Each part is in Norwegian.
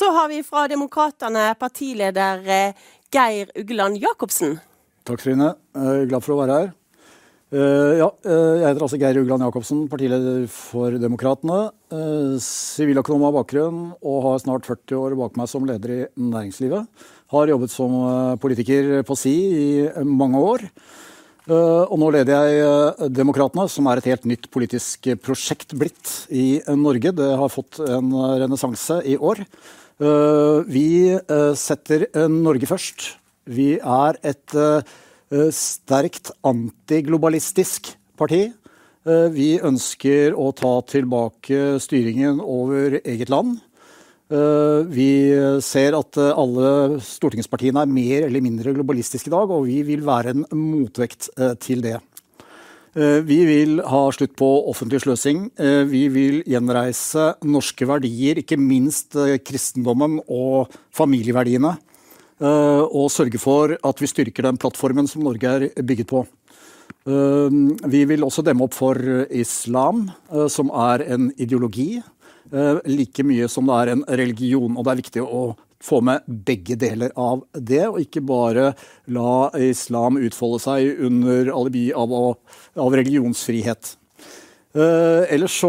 så har vi fra Demokratene partileder eh, Geir Ugland Jacobsen. Takk, Trine. Glad for å være her. Uh, ja, uh, jeg heter altså Geir Ugland Jacobsen, partileder for Demokratene. Siviløkonom av bakgrunn og har snart 40 år bak meg som leder i næringslivet. Har jobbet som politiker på si i mange år. Og nå leder jeg Demokratene, som er et helt nytt politisk prosjekt blitt i Norge. Det har fått en renessanse i år. Vi setter Norge først. Vi er et Eh, sterkt antiglobalistisk parti. Eh, vi ønsker å ta tilbake styringen over eget land. Eh, vi ser at alle stortingspartiene er mer eller mindre globalistiske i dag, og vi vil være en motvekt til det. Vi vil ha slutt på offentlig sløsing. Vi vil gjenreise norske verdier, ikke minst kristendommen og familieverdiene. Eh, og sørge for at vi styrker den plattformen som Norge er bygget på. Eh, vi vil også demme opp for islam, eh, som er en ideologi, like mye som det er en religion. Og det er viktig å få med begge deler av det, og ikke bare la islam utfolde seg under alibi av, av religionsfrihet. Uh, ellers så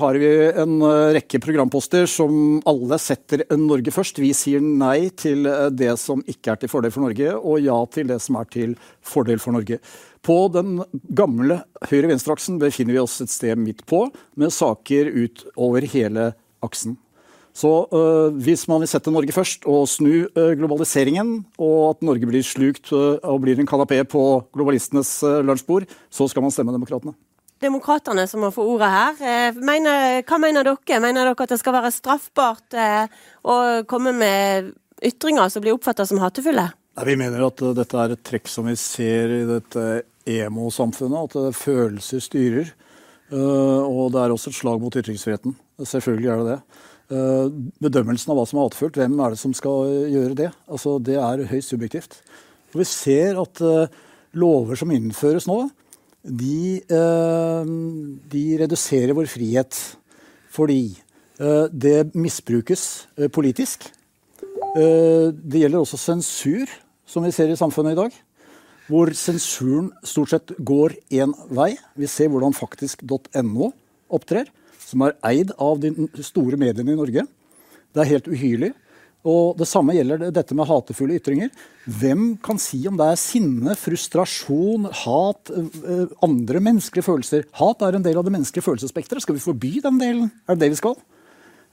har vi en uh, rekke programposter som alle setter Norge først. Vi sier nei til uh, det som ikke er til fordel for Norge, og ja til det som er til fordel for Norge. På den gamle høyre-venstre-aksen befinner vi oss et sted midt på, med saker ut over hele aksen. Så hvis man vil sette Norge først og snu globaliseringen, og at Norge blir slukt og blir en kanapé på globalistenes lunsjbord, så skal man stemme Demokratene demokratene som må få ordet her. Mener, hva mener dere? Mener dere at det skal være straffbart å komme med ytringer som blir oppfatta som hatefulle? vi mener at dette er et trekk som vi ser i dette emo-samfunnet. At følelser styrer. Uh, og det er også et slag mot ytringsfriheten. Selvfølgelig er det det. Bedømmelsen av hva som er hatefullt, hvem er det som skal gjøre det? Altså, det er høyst subjektivt. Og vi ser at lover som innføres nå, de, eh, de reduserer vår frihet fordi eh, det misbrukes eh, politisk. Det gjelder også sensur, som vi ser i samfunnet i dag. Hvor sensuren stort sett går én vei. Vi ser hvordan faktisk.no opptrer, som er eid av de store mediene i Norge. Det er helt uhyrlig. Og Det samme gjelder dette med hatefulle ytringer. Hvem kan si om det er sinne, frustrasjon, hat, eh, andre menneskelige følelser? Hat er en del av det menneskelige følelsesspekteret. Skal vi forby den delen? Er det det vi skal?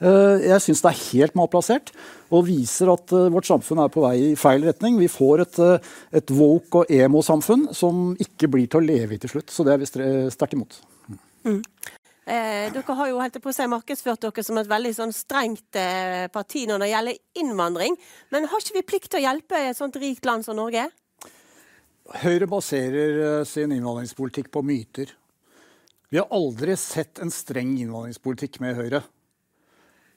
Eh, jeg syns det er helt malplassert og viser at eh, vårt samfunn er på vei i feil retning. Vi får et, et woke og emo-samfunn som ikke blir til å leve i til slutt. Så det er vi sterkt imot. Mm. Eh, dere har jo helt på å markedsført dere som et veldig sånn strengt eh, parti når det gjelder innvandring. Men har ikke vi plikt til å hjelpe et sånt rikt land som Norge? Høyre baserer eh, sin innvandringspolitikk på myter. Vi har aldri sett en streng innvandringspolitikk med Høyre.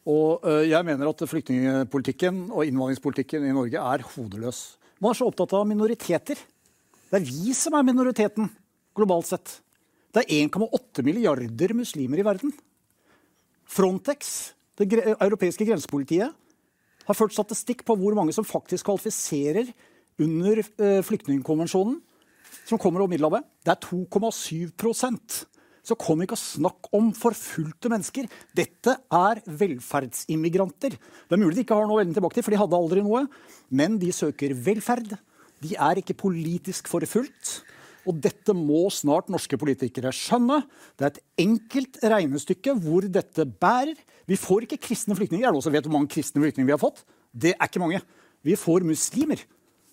Og eh, jeg mener at flyktningpolitikken og innvandringspolitikken i Norge er hodeløs. Man er så opptatt av minoriteter. Det er vi som er minoriteten, globalt sett. Det er 1,8 milliarder muslimer i verden. Frontex, det europeiske grensepolitiet, har ført statistikk på hvor mange som faktisk kvalifiserer under eh, flyktningkonvensjonen, som kommer over Middelhavet. Det er 2,7% Så kom ikke og snakk om forfulgte mennesker. Dette er velferdsimmigranter. Det er mulig de ikke har noe å vende tilbake til, for de hadde aldri noe. Men de søker velferd. De er ikke politisk forfulgt. Og dette må snart norske politikere skjønne. Det er et enkelt regnestykke hvor dette bærer. Vi får ikke kristne flyktninger. Er det også vet hvor mange kristne flyktninger vi har fått? Det er ikke mange. Vi får muslimer.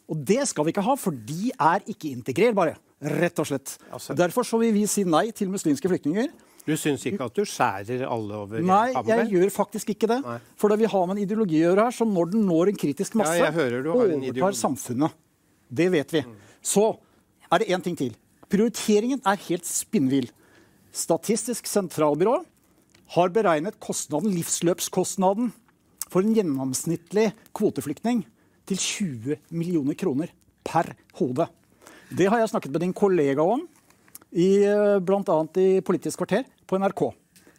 Og det skal vi ikke ha, for de er ikke integrerbare. Rett og slett. Altså, Derfor så vil vi si nei til muslimske flyktninger. Du syns ikke at du skjærer alle over Nei, jeg gjør faktisk ikke det. Nei. For det vi har med en ideologi å gjøre her, som når den når en kritisk masse, ja, overtar samfunnet. Det vet vi. Så er det én ting til. Prioriteringen er helt spinnvill. Statistisk sentralbyrå har beregnet kostnaden, livsløpskostnaden for en gjennomsnittlig kvoteflyktning til 20 millioner kroner per hode. Det har jeg snakket med din kollega om, i, bl.a. i Politisk kvarter på NRK.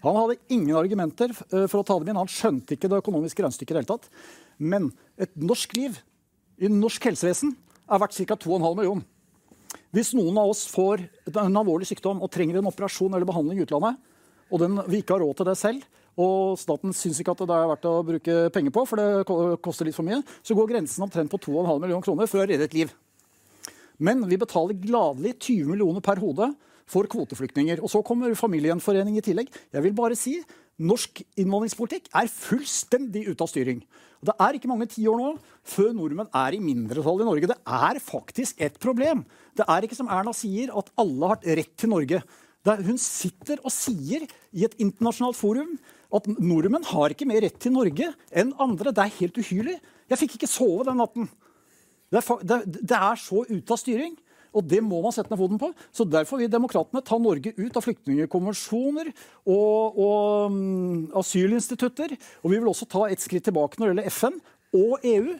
Han hadde ingen argumenter eh, for å ta dem inn. Han skjønte ikke det økonomiske regnestykket i det hele tatt. Men et norsk liv i norsk helsevesen er verdt ca. 2,5 millioner. Hvis noen av oss får en alvorlig sykdom og trenger en operasjon eller behandling i utlandet, og den, vi ikke har råd til det selv, og staten syns ikke at det er verdt å bruke penger på, for det koster litt for mye, så går grensen omtrent på 2,5 millioner kroner for å redde et liv. Men vi betaler gladelig 20 millioner per hode for kvoteflyktninger. Og så kommer familiegjenforening i tillegg. Jeg vil bare si norsk innvandringspolitikk er fullstendig ute av styring. Det er ikke mange tiår nå før nordmenn er i mindretall i Norge. Det er faktisk et problem. Det er ikke som Erna sier, at alle har rett til Norge. hun sitter og sier i et internasjonalt forum at nordmenn har ikke mer rett til Norge enn andre. Det er helt uhyrlig. Jeg fikk ikke sove den natten. Det er, det, det er så ute av styring. Og det må man sette ned foten på. Så Derfor vil demokratene ta Norge ut av flyktningkonvensjoner og, og um, asylinstitutter. Og vi vil også ta et skritt tilbake når det gjelder FN og EU.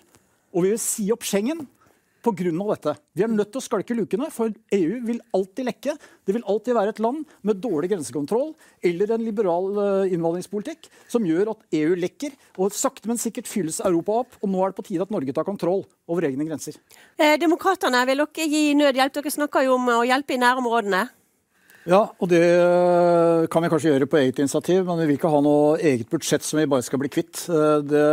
Og vi vil si opp Schengen pga. dette. Vi er nødt til å skalke lukene, for EU vil alltid lekke. Det vil alltid være et land med dårlig grensekontroll eller en liberal eh, innvandringspolitikk som gjør at EU lekker. Og sakte, men sikkert fylles Europa opp. Og nå er det på tide at Norge tar kontroll over egne grenser. Eh, Demokratene vil dere gi nødhjelp. Dere snakker jo om å hjelpe i nærområdene. Ja, og det eh, kan vi kanskje gjøre på eget initiativ, men vi vil ikke ha noe eget budsjett som vi bare skal bli kvitt. Eh, det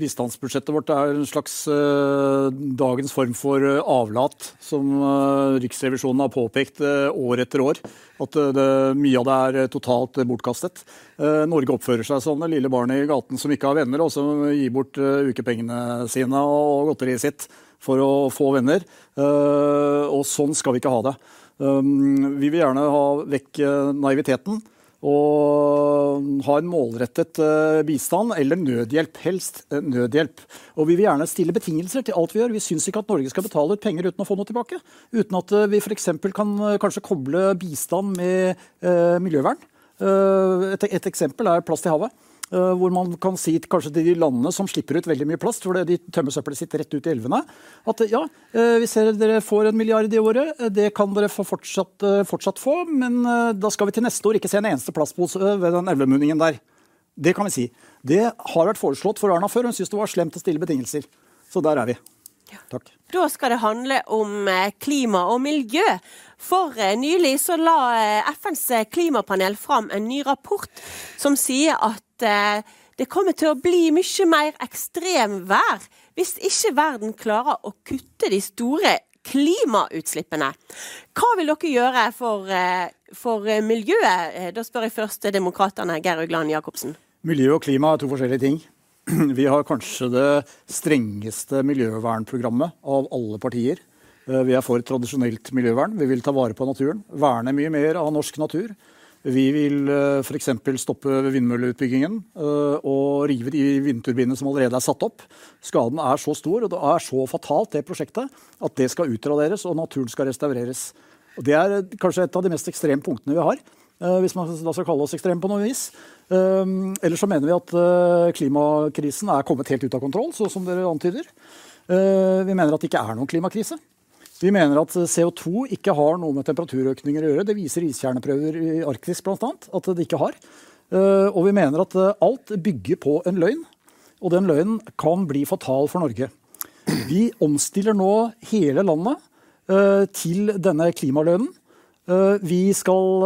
Bistandsbudsjettet vårt er en slags uh, dagens form for avlat, som uh, Riksrevisjonen har påpekt uh, år etter år. At det, mye av det er totalt bortkastet. Norge oppfører seg som det lille barnet i gaten som ikke har venner, og som gir bort ukepengene sine og godteriet sitt for å få venner. Og sånn skal vi ikke ha det. Um, vi vil gjerne ha vekk eh, naiviteten og ha en målrettet eh, bistand eller nødhjelp. Helst eh, nødhjelp. Og vi vil gjerne stille betingelser til alt vi gjør. Vi syns ikke at Norge skal betale ut penger uten å få noe tilbake. Uten at vi f.eks. kan kanskje koble bistand med miljøvern. Et, eksempel er plast i havet. Eh, hvor man kan si kanskje til de landene som slipper ut veldig mye plast, for de tømmer søppelet sitt rett ut i elvene, at ja, eh, vi ser dere får en milliard i året, eh, det kan dere fortsatt, fortsatt få, men da skal vi til neste år ikke se en eneste plastpose ved den elvemunningen der. Det kan vi si. Det har vært foreslått for Erna før, hun syntes det var slemt å stille betingelser. Så der er vi. Takk. Da skal det handle om klima og miljø. For nylig så la FNs klimapanel fram en ny rapport som sier at Eh, det kommer til å bli mye mer ekstremvær hvis ikke verden klarer å kutte de store klimautslippene. Hva vil dere gjøre for, eh, for miljøet? Eh, da spør jeg først Demokratene, Geir Ugland Jacobsen. Miljø og klima er to forskjellige ting. Vi har kanskje det strengeste miljøvernprogrammet av alle partier. Vi er for tradisjonelt miljøvern. Vi vil ta vare på naturen. Verne mye mer av norsk natur. Vi vil eh, f.eks. stoppe vindmølleutbyggingen eh, og rive de vindturbinene som allerede er satt opp. Skaden er så stor og det er så fatalt, det prosjektet, at det skal utraderes og naturen skal restaureres. Og Det er eh, kanskje et av de mest ekstreme punktene vi har. Hvis man da skal kalle oss ekstreme på noe vis. Ellers så mener vi at klimakrisen er kommet helt ut av kontroll, så som dere antyder. Vi mener at det ikke er noen klimakrise. Vi mener at CO2 ikke har noe med temperaturøkninger å gjøre. Det viser iskjerneprøver i Arktis bl.a. at det ikke har. Eh, og vi mener at eh, alt bygger på en løgn, og den løgnen kan bli fatal for Norge. Vi omstiller nå hele landet eh, til denne klimalønnen. Vi skal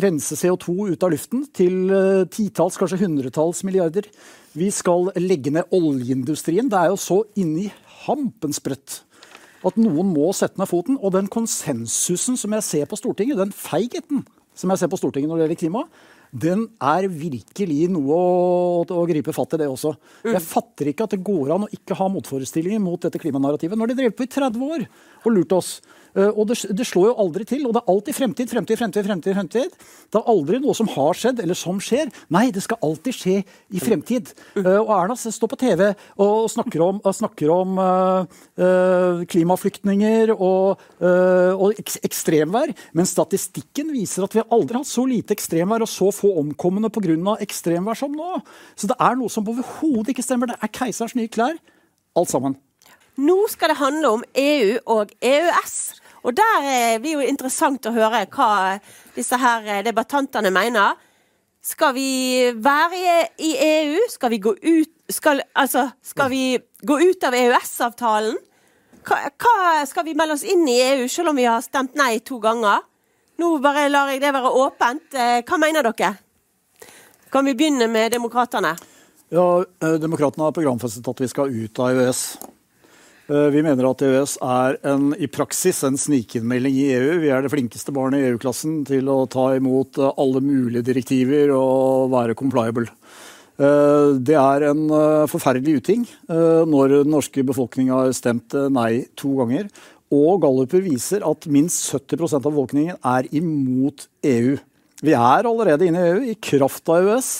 rense CO2 ut av luften til titalls, kanskje hundretalls milliarder. Vi skal legge ned oljeindustrien. Det er jo så inni hampen sprøtt at noen må sette ned foten. Og den konsensusen som jeg ser på Stortinget, den feigheten som jeg ser på Stortinget når det gjelder klima, den er virkelig noe å, å, gripe fatt i, det også. Jeg fatter ikke at det går an å ikke ha motforestillinger mot dette klimanarrativet når de drev på i 30 år og lurte oss. Eh, og det, det, slår jo aldri til. Og det er alltid fremtid, fremtid, fremtid. fremtid, fremtid. Det er aldri noe som har skjedd, eller som skjer. Nei, det skal alltid skje i fremtid. Uh, og Erna står på TV og snakker om, snakker om uh, klimaflyktninger og, og ek ekstremvær. Men statistikken viser at vi har aldri hatt så lite ekstremvær og så få omkomne pga. ekstremvær som nå. Så det er noe som overhodet ikke stemmer. Det er keisers nye klær, alt sammen. Nå skal det handle om EU og EØS. Og der blir jo interessant å høre hva disse her debattantene mener. Skal vi være i EU? Skal vi gå ut skal, Altså, skal vi gå ut av EØS-avtalen? Hva, hva, skal vi melde oss inn i EU, selv om vi har stemt nei to ganger? Nå bare lar jeg det være åpent. Eh, hva mener dere? Kan vi begynne med Demokratene? Ja, eh, Demokratene har programfestet at vi skal ut av EØS. Eh, vi mener at EØS er en, i praksis en snikinnmelding i EU. Vi er det flinkeste barnet i EU-klassen til å ta imot alle mulige direktiver og være compliable. Det er en forferdelig uting når den norske befolkninga har stemt nei to ganger. Og galluper viser at minst 70% av befolkningen er imot EU. Vi er allerede inne i EU i kraft av EØS,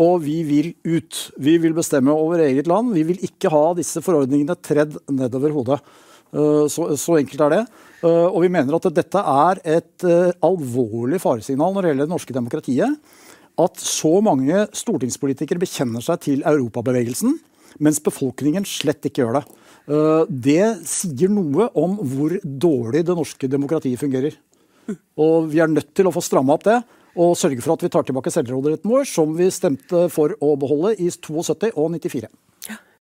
og vi vil ut. Vi vil bestemme over eget land. Vi vil ikke ha disse forordningene tredd nedover hodet. Så, så enkelt er det. Og vi mener at dette er et alvorlig faresignal når det gjelder det norske demokratiet at så mange stortingspolitikere bekjenner seg til europabevegelsen, mens befolkningen slett ikke gjør det. Eh, det sier noe om hvor dårlig det norske demokratiet fungerer. Og vi er nødt til å få stramma opp det og sørge for at vi tar tilbake selvråderetten vår, som vi stemte for å beholde i 72 og 94.